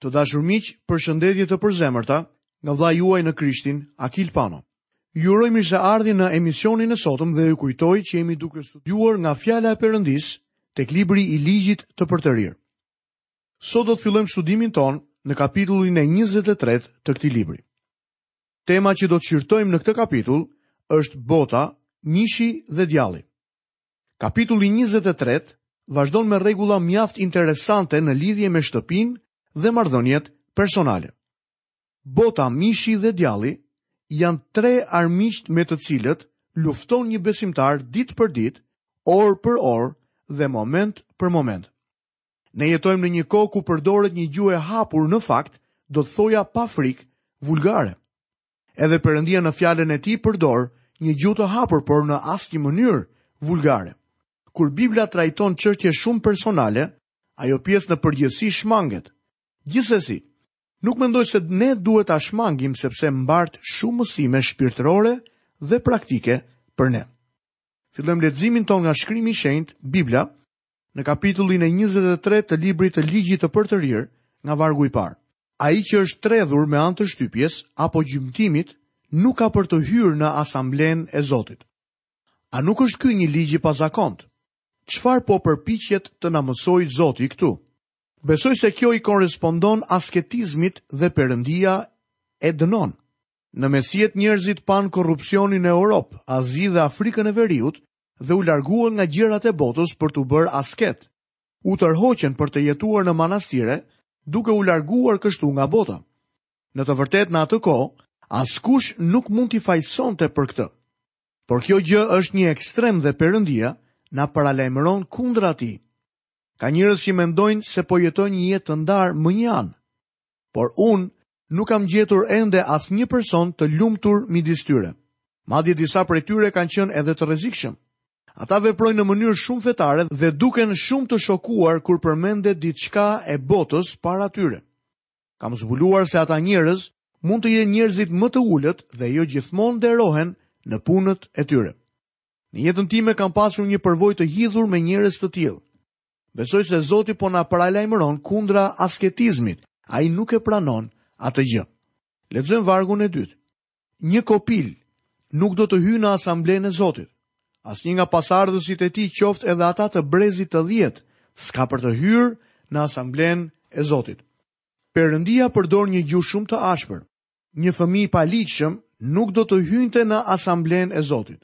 Të dashur miq, përshëndetje të përzemërta nga vëlla juaj në Krishtin, Akil Pano. Ju uroj mirëseardhje në emisionin e sotëm dhe ju kujtoj që jemi duke studiuar nga fjala e Perëndisë tek libri i Ligjit të Përtërirë. Sot do të fillojmë studimin tonë në kapitullin e 23 të këtij libri. Tema që do të shqyrtojmë në këtë kapitull është bota, mishi dhe djalli. Kapitulli njëzet e tretë vazhdon me rregulla mjaft interesante në lidhje me shtëpinë dhe marrëdhëniet personale. Bota, mishi dhe djalli janë tre armiqtë me të cilët lufton një besimtar ditë për ditë, orë për orë dhe moment për moment. Ne jetojmë në një kohë ku përdoret një gjuhë e hapur në fakt, do të thoja pa frikë, vulgare. Edhe Perëndia në fjalën e tij përdor një gjuhë të hapur, por në asnjë mënyrë vulgare. Kur Bibla trajton çështje shumë personale, ajo pjesë në përgjithësi shmanget. Gjithsesi, nuk mendoj se ne duhet ta shmangim sepse mbart shumë mësime shpirtërore dhe praktike për ne. Fillojmë leximin tonë nga Shkrimi i Shenjtë, Bibla, Në kapitullin e njëzet e tre të librit të Ligjit të Përtërirë, nga vargu i parë. Ai që është tredhur me anë të shtypjes apo gjymtimit nuk ka për të hyrë në asamblenë e Zotit. A nuk është ky një ligj i pazakontë? Çfarë po përpiqet të na mësojë Zoti këtu? Besoj se kjo i korrespondon asketizmit dhe Perëndia e dënon. Në mesjetë njerëzit panë korrupsionin në Europë, Azi dhe Afrikën e Veriut dhe u larguan nga gjërat e botës për t'u bërë asketë. U tërhoqën për të jetuar në manastire, duke u larguar kështu nga bota. Në të vërtetë në atë kohë, askush nuk mund t'i fajësonte për këtë. Por kjo gjë është një ekstrem dhe Perëndia na paralajmëron kundër atij. Ka njerëz që mendojnë se po jetojnë një jetë të ndarë mënjanë. Por unë nuk kam gjetur ende asnjë person të lumtur midis tyre. Madje disa prej tyre kanë qenë edhe të rrezikshëm. Ata veprojnë në mënyrë shumë fetare dhe duken shumë të shokuar kur përmendet diçka e botës para tyre. Kam zbuluar se ata njerëz mund të jenë njerëzit më të ulët dhe jo gjithmonë nderohen në punët e tyre. Në jetën time kam pasur një përvojë të hidhur me njerëz të tillë. Besoj se Zoti po na paralajmëron kundra asketizmit, ai nuk e pranon atë gjë. Lexojmë vargun e dytë. Një kopil nuk do të hyjë në asamblenë e Zotit. Asnjë nga pasardhësit e tij, qoftë edhe ata të brezit të dhjetë, s'ka për të hyrë në asamblenë e Zotit. Perëndia përdor një gjuhë shumë të ashpër. Një fëmijë i paligjshëm nuk do të hynte në asamblenë e Zotit.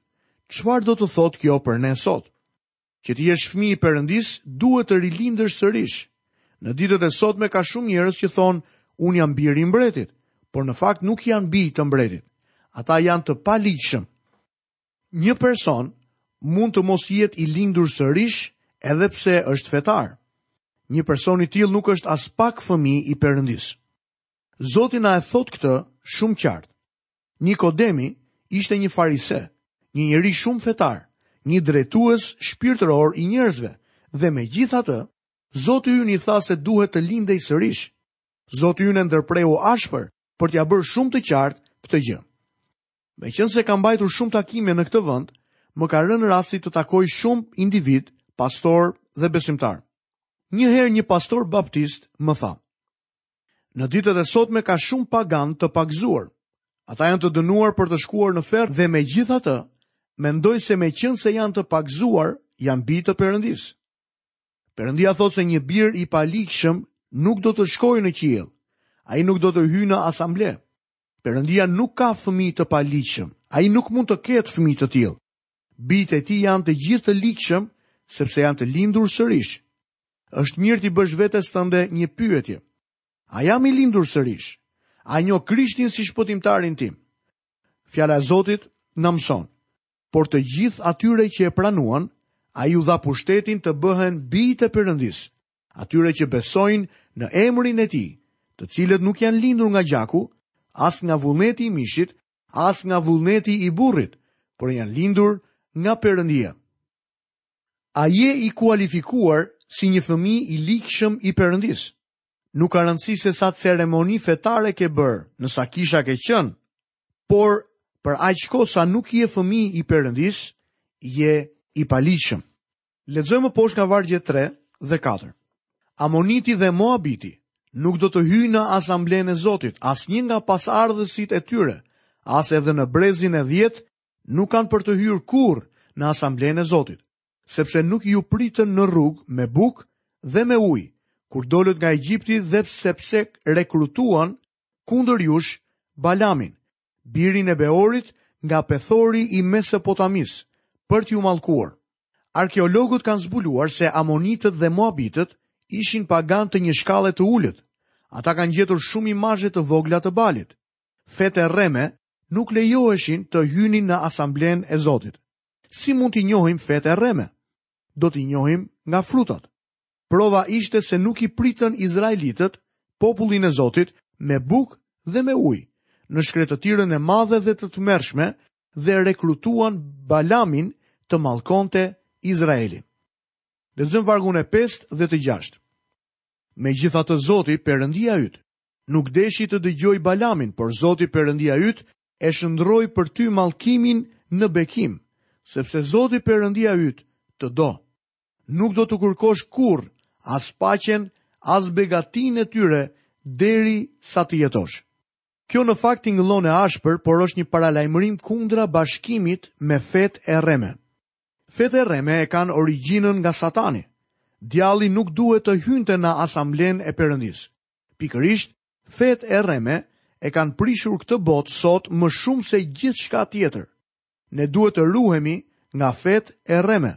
Çfarë do të thotë kjo për ne sot? Që të jesh fëmijë i Perëndisë, duhet të rilindësh sërish. Në ditët e sotme ka shumë njerëz që thonë, "Unë jam bir i mbretit", por në fakt nuk janë bijë të mbretit. Ata janë të paligjshëm. Një person mund të mos jetë i lindur sërish edhe pse është fetar. Një person i tillë nuk është aspak fëmijë i Perëndisë. Zoti na e thotë këtë shumë qartë. Nikodemi ishte një farise, një njeri shumë fetar, një drejtues shpirtëror i njerëzve, dhe megjithatë, Zoti ynë i tha se duhet të lindte sërish. Zoti ynë e ndërpreu ashpër për t'ia bërë shumë të qartë këtë gjë. Meqenëse kam mbajtur shumë takime në këtë vend, më ka rënë rasti të takoj shumë individë, pastorë dhe besimtarë. Një herë një pastor baptist më tha, Në ditët e sotme ka shumë paganë të pagëzuar. Ata janë të dënuar për të shkuar në ferr dhe megjithatë, mendojnë se meqenëse janë të pagëzuar, janë bij të Perëndisë. Perëndia thotë se një bir i paligjshëm nuk do të shkojë në qiell, ai nuk do të hyjë në asamble. Perëndia nuk ka fëmijë të paligjshëm, ai nuk mund të ketë fëmijë të tillë. Bijtë e tij janë të gjithë të ligjshëm sepse janë të lindur sërish. Është mirë t'i bësh vetes tënde një pyetje. A jam i lindur sërish? A e njoh Krishtin si shpëtimtarin tim? Fjala e Zotit na mëson, por të gjithë atyre që e pranuan, ai u dha pushtetin të bëhen bijtë e Perëndisë, atyre që besojnë në emrin e tij, të cilët nuk janë lindur nga gjaku, as nga vullneti i mishit, As nga vullneti i burrit, por janë lindur nga Perëndia. A je i kualifikuar si një fëmijë i ligjshëm i Perëndisë? Nuk ka rëndësi se sa ceremoni fetare ke bërë, në sa kisha ke qenë, por për aq kohë sa nuk je fëmijë i Perëndisë, je i paligjshëm. Lexojmë më poshtë nga vargjet 3 dhe 4. Amoniti dhe Moabiti nuk do të hyjnë në asamblenë e Zotit, asnjë nga pasardhësit e tyre, as edhe në brezin e dhjetë nuk kanë për të hyrë kurrë në asamblenë e Zotit, sepse nuk ju pritën në rrugë me bukë dhe me ujë, kur dolët nga Egjipti dhe sepse rekrutuan kundër jush Balamin, birin e Beorit nga Pethori i Mesopotamisë, për t'ju mallkuar. Arkeologët kanë zbuluar se amonitët dhe moabitët ishin paganë të një shkalle të ulët. Ata kanë gjetur shumë imazhe të vogla të Balit. Fetë e rreme nuk lejoheshin të hynin në asamblenë e Zotit. Si mund t'i njohim fetë e rreme? Do t'i njohim nga frutat. Prova ishte se nuk i pritën izraelitët, popullin e Zotit, me bukë dhe me ujë, në shkretëtirën e madhe dhe të tmerrshme dhe rekrutuan Balamin të mallkonte Izraelin. Lexojmë vargun e pestë dhe të gjashtë. Megjithatë Zoti, Perëndia yt, nuk deshi të dëgjojë Balamin, por Zoti Perëndia yt e shndrroi për ty mallkimin në bekim, sepse Zoti Perëndia yt të do. Nuk do të kërkosh kurrë as paqen, as begatinë e tyre deri sa të jetosh. Kjo në fakt tingëllon e ashpër, por është një paralajmërim kundra bashkimit me fetë e rreme. Fetë e rreme e kanë origjinën nga Satani. Djalli nuk duhet të hynte në asamblenë e Perëndisë. Pikërisht, fetë e rreme e kanë prishur këtë botë sot më shumë se gjithçka tjetër. Ne duhet të ruhemi nga fetë e rreme.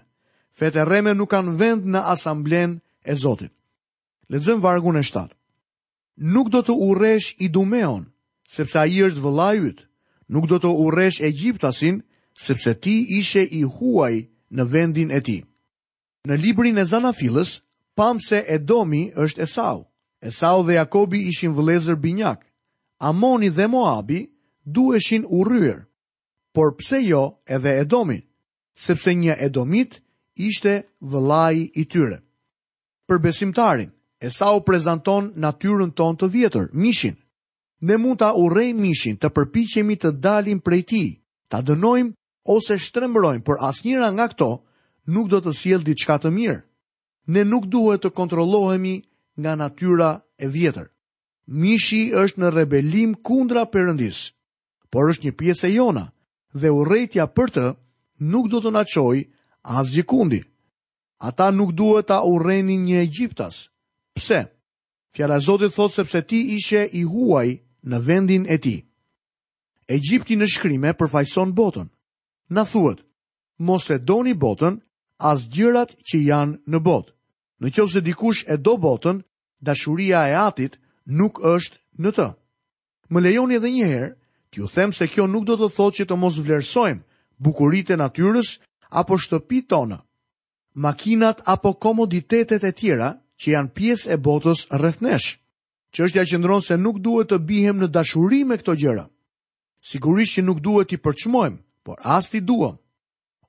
Fetë e rreme nuk kanë vend në asamblenë e Zotit. Lexojmë vargun e 7. Nuk do të urresh Idumeon, sepse ai është vëllai yt. Nuk do të urresh Egjiptasin, sepse ti ishe i huaj në vendin e tij. Në librin e Zanafillës pamë se Edomi është Esau. Esau dhe Jakobi ishin vëllezër binjakë. Amoni dhe Moabi duheshin urryer. por pse jo edhe Edomin, sepse një edomit ishte vëllai i tyre. Për besimtarin, Esau prezanton natyrën tonë të vjetër, mishin. Ne mund ta urrejmë mishin të përpiqemi të dalim prej tij, ta dënojmë ose shtrembërojmë, por asnjëra nga këto nuk do të sjellë diçka të mirë. Ne nuk duhet të kontrollohemi nga natyra e vjetër. Mishi është në rebelim kundra Perëndisë. por është një pjesë e jona dhe urrejtja për të nuk do të na çojë asgjëkundi. Ata nuk duhet ta urrenin një egjiptas. Pse? Fjala e Zotit thotë sepse ti ishe i huaj në vendin e tij. Egjipti në shkrime përfaqëson botën. Na thuhet, mos e doni botën as gjërat që janë në botë. Në qoftë se dikush e do botën, dashuria e Atit nuk është në të. Më lejoni edhe një herë t'ju them se kjo nuk do të thotë që të mos vlerësojmë bukuritë e natyrës apo shtëpitë tona, makinat apo komoditetet e tjera që janë pjesë e botës rreth nesh. Çështja qëndron se nuk duhet të biem në dashuri me këto gjëra. Sigurisht që nuk duhet t'i përçmojmë, por as t'i duam.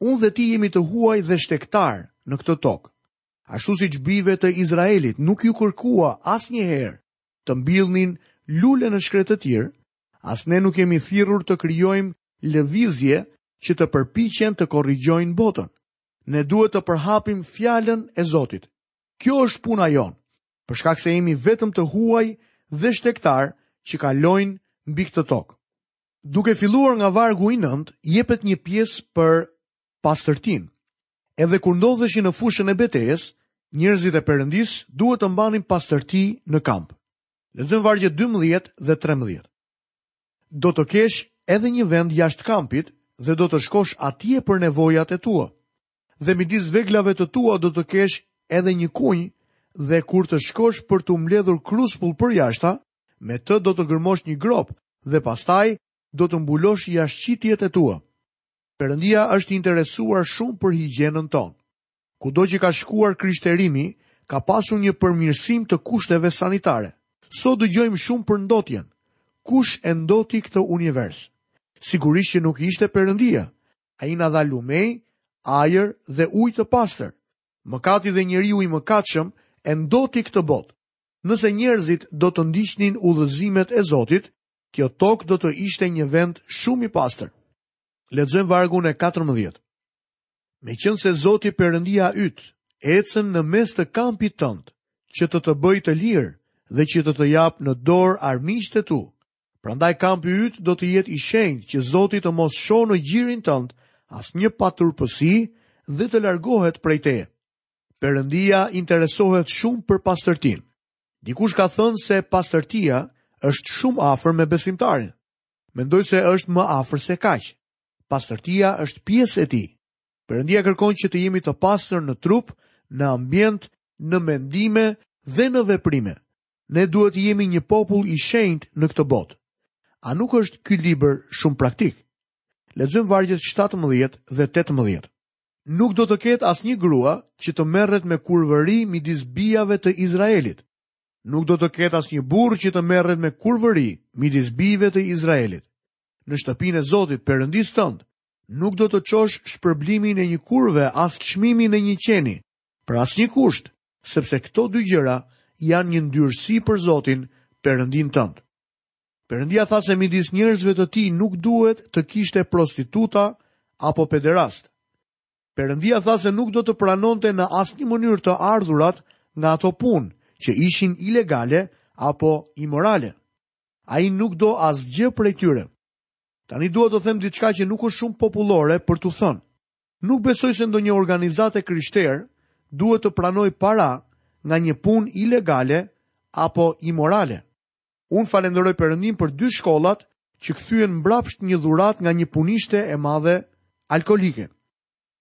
Unë dhe ti jemi të huaj dhe shtegtarë në këtë tokë. Ashtu siç bijve të Izraelit nuk iu kërkua asnjëherë të mbillnin lule në shkretëtirë, as ne nuk jemi thirrur të krijojmë lëvizje që të përpiqen të korrigjojnë botën. Ne duhet të përhapim fjalën e Zotit. Kjo është puna jonë, për shkak se jemi vetëm të huaj dhe shtegtarë që kalojnë mbi këtë tokë. Duke filluar nga vargu i nëntë, jepet një pjesë për pastërtinë. Edhe kur ndodheshin në fushën e betejës, njerëzit e Perëndisë duhet të mbanin pastërti në kamp. Lexojmë vargjet dymbëdhjetë dhe trembëdhjetë. Do të kesh edhe një vend jashtë kampit dhe do të shkosh atje për nevojat e tua. Dhe midis veglave të tua do të kesh edhe një kunj dhe kur të shkosh për t'u mbledhur kruspull përjashta, me të do të gërmosh një gropë dhe pastaj do të mbulosh jashtëqitjet e tua. Perëndia është interesuar shumë për higjienën tonë. Kudo që ka shkuar krishterimi, ka pasur një përmirësim të kushteve sanitare. Sot dëgjojmë shumë për ndotjen. Kush e ndoti këtë univers? Sigurisht që nuk ishte Perëndia. Ai na dha lumej, ajër dhe ujë të pastër. Mëkati dhe njeriu i mëkatshëm e ndoti këtë botë. Nëse njerëzit do të ndiqnin udhëzimet e Zotit, kjo tokë do të ishte një vend shumë i pastër. Lexojmë vargun e 14. Meqenëse Zoti Perëndia yt, ecën në mes të kampit tënd, që të të bëjë të lirë dhe që të të japë në dorë armiqtë e tu. Prandaj kampi yt do të jetë i shenjtë që Zoti të mos shohë në gjirin tënd asnjë paturpësi dhe të largohet prej teje. Perëndia interesohet shumë për pastërtinë. Dikush ka thënë se pastërtia është shumë afër me besimtarin. Mendoj se është më afër se kaq. Pastërtia është pjesë e tij. Perëndia kërkon që të jemi të pastër në trup, në ambient, në mendime dhe në veprime. Ne duhet të jemi një popull i shenjtë në këtë botë. A nuk është ky libër shumë praktik? Lexojmë vargjet 17 dhe 18. Nuk do të ketë asnjë grua që të merret me kurvëri midis bijave të Izraelit, Nuk do të ketë asnjë burrë që të merret me kurvëri midis bijve të Izraelit. Në shtëpinë e Zotit, Perëndisë tënd, nuk do të çosh shpërblimin e një kurve as çmimin e një qeni, për asnjë kusht, sepse këto dy gjëra janë një ndyrësi për Zotin, Perëndinë tënd. Perëndia tha se midis njerëzve të tij nuk duhet të kishte prostituta apo pederastë. Perëndia tha se nuk do të pranonte në asnjë mënyrë të ardhurat nga ato punë që ishin ilegale apo imorale. Ai nuk do asgjë prej tyre. Tani dua të them diçka që nuk është shumë popullore për t'u thënë. Nuk besoj se ndonjë organizatë e krishterë duhet të pranojë para nga një punë ilegale apo imorale. Unë falënderoj Perëndinë për dy shkollat që kthyen mbrapsht një dhuratë nga një punishte e madhe alkoolike.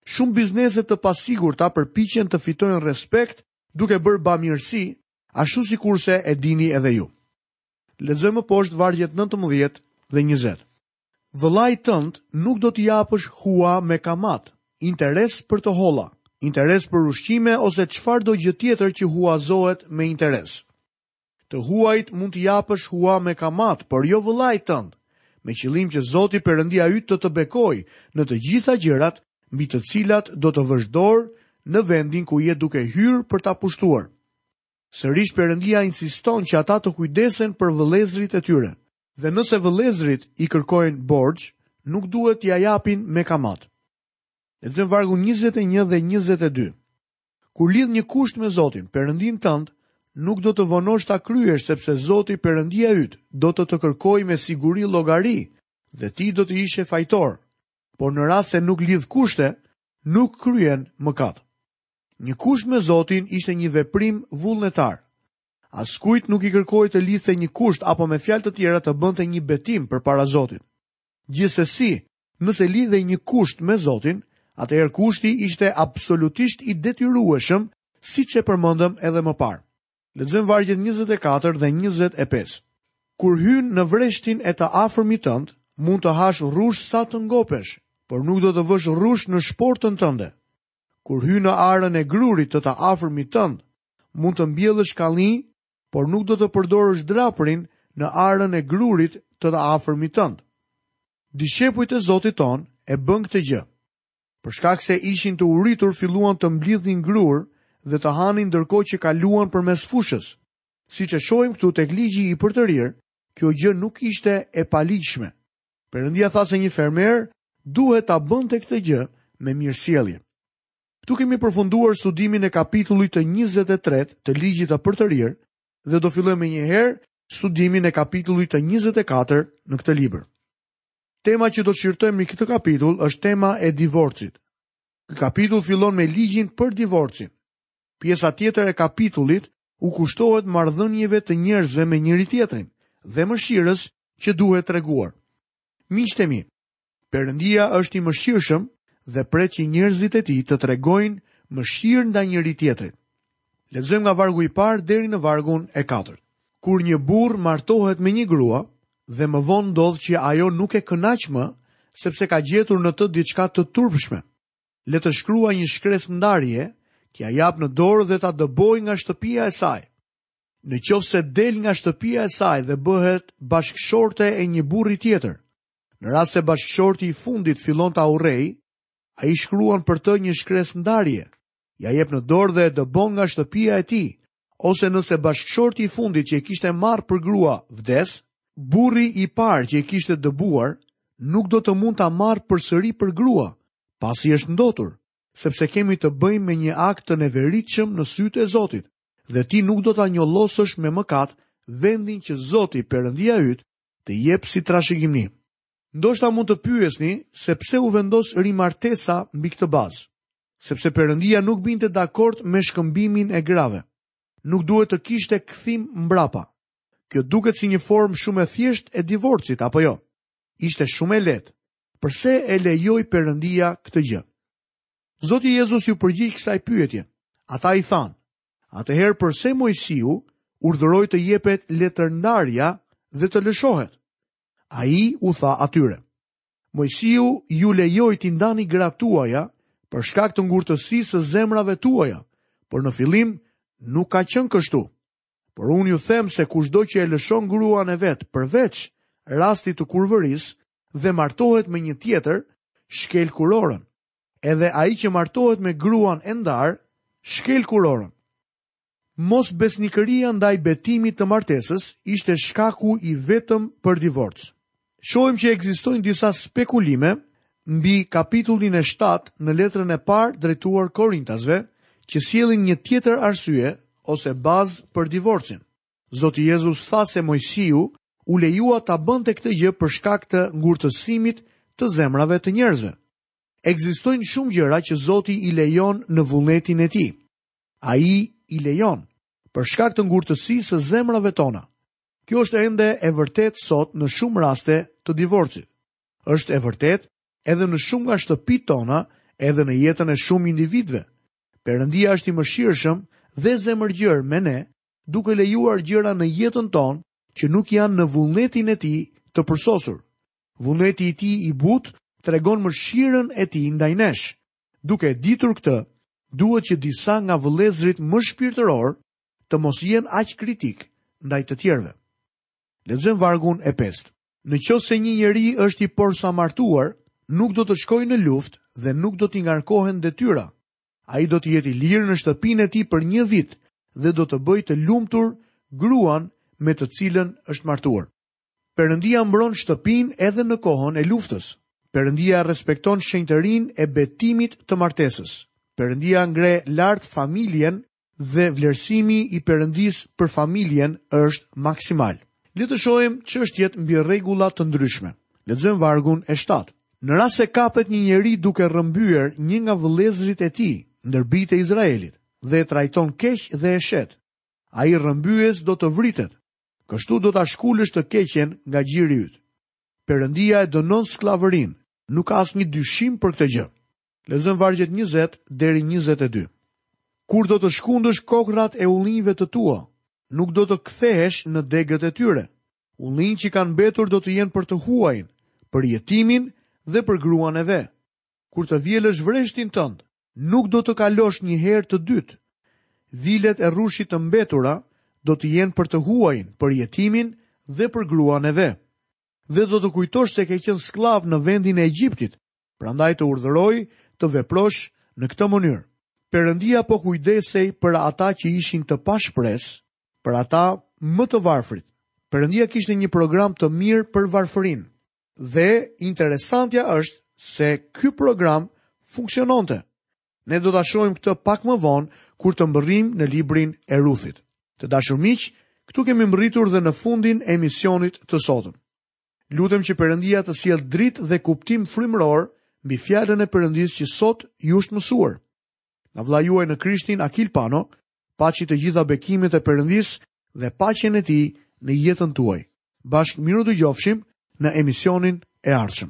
Shumë biznese të pasigurta përpiqen të fitojnë respekt duke bërë bamirësi, ashtu sikurse e dini edhe ju. Lexojmë poshtë vargjet nëntëmbëdhjetë dhe njëzet. Vëllait tënd nuk do t'i japësh hua me kamatë, interes për të holla, interes për ushqime ose çfarëdo gjë tjetër që huazohet me interes. Të huajit mund t'i japësh hua me kamatë, por jo vëllait tënd. Me qëllim që Zoti Perëndia yt të të bekojë në të gjitha gjërat mbi të cilat do të vësh dorë në vendin ku je duke hyrë për ta pushtuar. Sërish Perëndia insiston që ata të kujdesen për vëllezërit e tyre. Dhe nëse vëllezërit i kërkojnë borxh, nuk duhet t'ia japin me kamatë. Lexojmë vargun 21 dhe 22. Kur lidh një kusht me Zotin, Perëndinë tënd, nuk do të vonosh ta kryesh sepse Zoti Perëndia yt do të të kërkojë me siguri llogari dhe ti do të ishe fajtor. Por në rast se nuk lidh kushte, nuk kryen mëkat. Një kusht me Zotin ishte një veprim vullnetar. Askujt nuk i kërkohej të lidhte një kusht apo me fjalë të tjera të bënte një betim përpara Zotit. Gjithsesi, Nëse lidhej një kusht me Zotin, atëherë kushti ishte absolutisht i detyrueshëm, siç e përmendëm edhe më parë. Lexojmë vargjet 24 dhe 25. Kur hyn në vreshtin e të afërmit tënd, mund të hash rrush sa të ngopesh, por nuk do të vësh rrush në shportën tënde. Kur hyn në arën e grurit të të afërmit tënd, mund të mbjellësh kallinj por nuk do të përdorësh drapërin në arën e grurit të të afërmit tënd. Dishepujt e Zotit tonë e bënë këtë gjë. Për shkak se ishin të uritur, filluan të mblidhnin grurë dhe të hanin ndërkohë që kaluan përmes fushës. Siç e shohim këtu tek ligji i përtërir, kjo gjë nuk ishte e paligjshme. Perëndia tha se një fermer duhet ta bënte këtë gjë me mirësjellje. Këtu kemi përfunduar studimin e kapitullit të 23 të ligjit të përtërirë dhe do fillojmë menjëherë studimin e kapitullit të 24 në këtë libër. Tema që do të shqyrtojmë në këtë kapitull është tema e divorcit. Ky kapitull fillon me ligjin për divorcin. Pjesa tjetër e kapitullit u kushtohet marrëdhënieve të njerëzve me njëri-tjetrin dhe mëshirës që duhet treguar. Miqtë e mi, Perëndia është i mëshirshëm dhe pret që njerëzit e tij të tregojnë mëshirë ndaj njëri-tjetrit. Lexojmë nga vargu i parë deri në vargun e katërt. Kur një burrë martohet me një grua dhe më vonë ndodh që ajo nuk e kënaq më sepse ka gjetur në të diçka të turpshme. Le të shkruajë një shkresë ndarje, t'ia japë në dorë dhe ta dëbojë nga shtëpia e saj. Në qoftë se del nga shtëpia e saj dhe bëhet bashkëshorte e një burri tjetër, Në rast se bashkëshorti i fundit fillon ta urrejë, ai shkruan për të një shkresë ndarje, ia jep në dorë dhe e dëbon nga shtëpia e tij, ose nëse bashkëshorti i fundit që e kishte marrë për grua vdes, burri i parë që e kishte dëbuar nuk do të mund ta marrë përsëri për grua, pasi është ndotur, sepse kemi të bëjmë me një akt të neveritshëm në sytë e Zotit, dhe ti nuk do ta njollosësh me mëkat vendin që Zoti Perëndia yt të jep si trashëgimi. Ndoshta mund të pyesni se pse u vendos rimartesa mbi këtë bazë. Sepse Perëndia nuk binte dakord me shkëmbimin e grave. Nuk duhet të kishte kthim mbrapa. Kjo duket si një formë shumë e thjeshtë e divorcit, apo jo? Ishte shumë e lehtë. Përse e lejoi Perëndia këtë gjë? Zoti Jezus iu përgjigj kësaj pyetje. Ata i thanë, Atëherë përse Moisiu urdhëroi të jepet letërndarja dhe të lëshohet? Ai u tha atyre. Moisiu ju lejoi t'i ndani gratë tuaja për shkak të ngurtësisë së zemrave tuaja, por në fillim nuk ka qenë kështu. Por unë ju them se kushdo që e lëshon gruan e vet përveç rastit të kurvërisë dhe martohet me një tjetër, shkel kurorën. Edhe ai që martohet me gruan e ndarë, shkel kurorën. Mosbesnikëria ndaj betimit të martesës ishte shkaku i vetëm për divorc. Shohim që ekzistojnë disa spekulime mbi kapitullin e 7 në letrën e parë drejtuar Korintasve, që sjellin një tjetër arsye ose bazë për divorcin. Zoti Jezus tha se Moisiu u lejua ta bënte këtë gjë për shkak të ngurtësimit të zemrave të njerëzve. Ekzistojnë shumë gjëra që Zoti i lejon në vullnetin e tij. Ai i lejon për shkak të ngurtësisë së zemrave tona. Kjo është ende e vërtetë sot në shumë raste të divorcit. Është e vërtetë edhe në shumë nga shtëpitë tona, edhe në jetën e shumë individëve. Perëndia është i mëshirshëm dhe zemërgjerë me ne duke lejuar gjëra në jetën tonë që nuk janë në vullnetin e tij të përsosur. Vullneti i tij i butë tregon mëshirën e tij ndaj nesh. Duke e ditur këtë, duhet që disa nga vëllezërit më shpirtërorë të mos jenë aq kritikë ndaj të tjerëve. Lexojmë vargun e 5. Në qoftë se një njeri është i porsamartuar, nuk do të shkojë në luftë dhe nuk do t'i ngarkohen detyra. Ai do të jetë i lirë në shtëpinë e tij për një vit dhe do të bëjë të lumtur gruan me të cilën është martuar. Perëndia mbron shtëpinë edhe në kohën e luftës. Perëndia respekton shenjtërinë e betimit të martesës. Perëndia ngre lart familjen dhe vlerësimi i Perëndisë për familjen është maksimal. Le të shohim çështjet mbi rregulla të ndryshme. Lexojmë vargun e 7. Në rast se kapet një njeri duke rrëmbyer një nga vëllezërit e tij ndër bijtë e Izraelit dhe e trajton keq dhe e shet, ai rrëmbyes do të vritet. Kështu do ta shkulësh të keqen nga gjiri yt. Perëndia e dënon skllavërinë, nuk ka asnjë dyshim për këtë gjë. Lexojmë vargjet 20 deri 22. Kur do të shkundësh kokrrat e ullinjve të tua, nuk do të kthehesh në degët e tyre. Ullinjtë që kanë mbetur do të jenë për të huajin, për jetimin dhe për gruan e ve. Kur të vjelësh vreshtin tënd, nuk do të kalosh një herë të dytë. Vilet e rrushit të mbetura do të jenë për të huajin, për jetimin dhe për gruan e ve. Dhe do të kujtosh se ke qenë skllav në vendin e Egjiptit, Prandaj të urdhëroj të veprosh në këtë mënyrë. Perëndia po kujdesej për ata që ishin të pashpresë, për ata më të varfrit. Perëndia kishte një program të mirë për varfërinë. Dhe interesantja është se ky program funksiononte. Ne do ta shohim këtë pak më vonë kur të mbërrijmë në librin e Ruthit. Të dashur miq, këtu kemi mbërritur dhe në fundin e emisionit të sotëm. Lutem që Perëndia të sjellë dritë dhe kuptim frymëror mbi fjalën e Perëndisë që sot ju është mësuar. Nga vëllai juaj në Krishtin Akil Pano, paçi të gjitha bekimet e Perëndisë dhe paqen e tij në jetën tuaj. Bashkë mirudëgjofshim në emisionin e ardhshëm.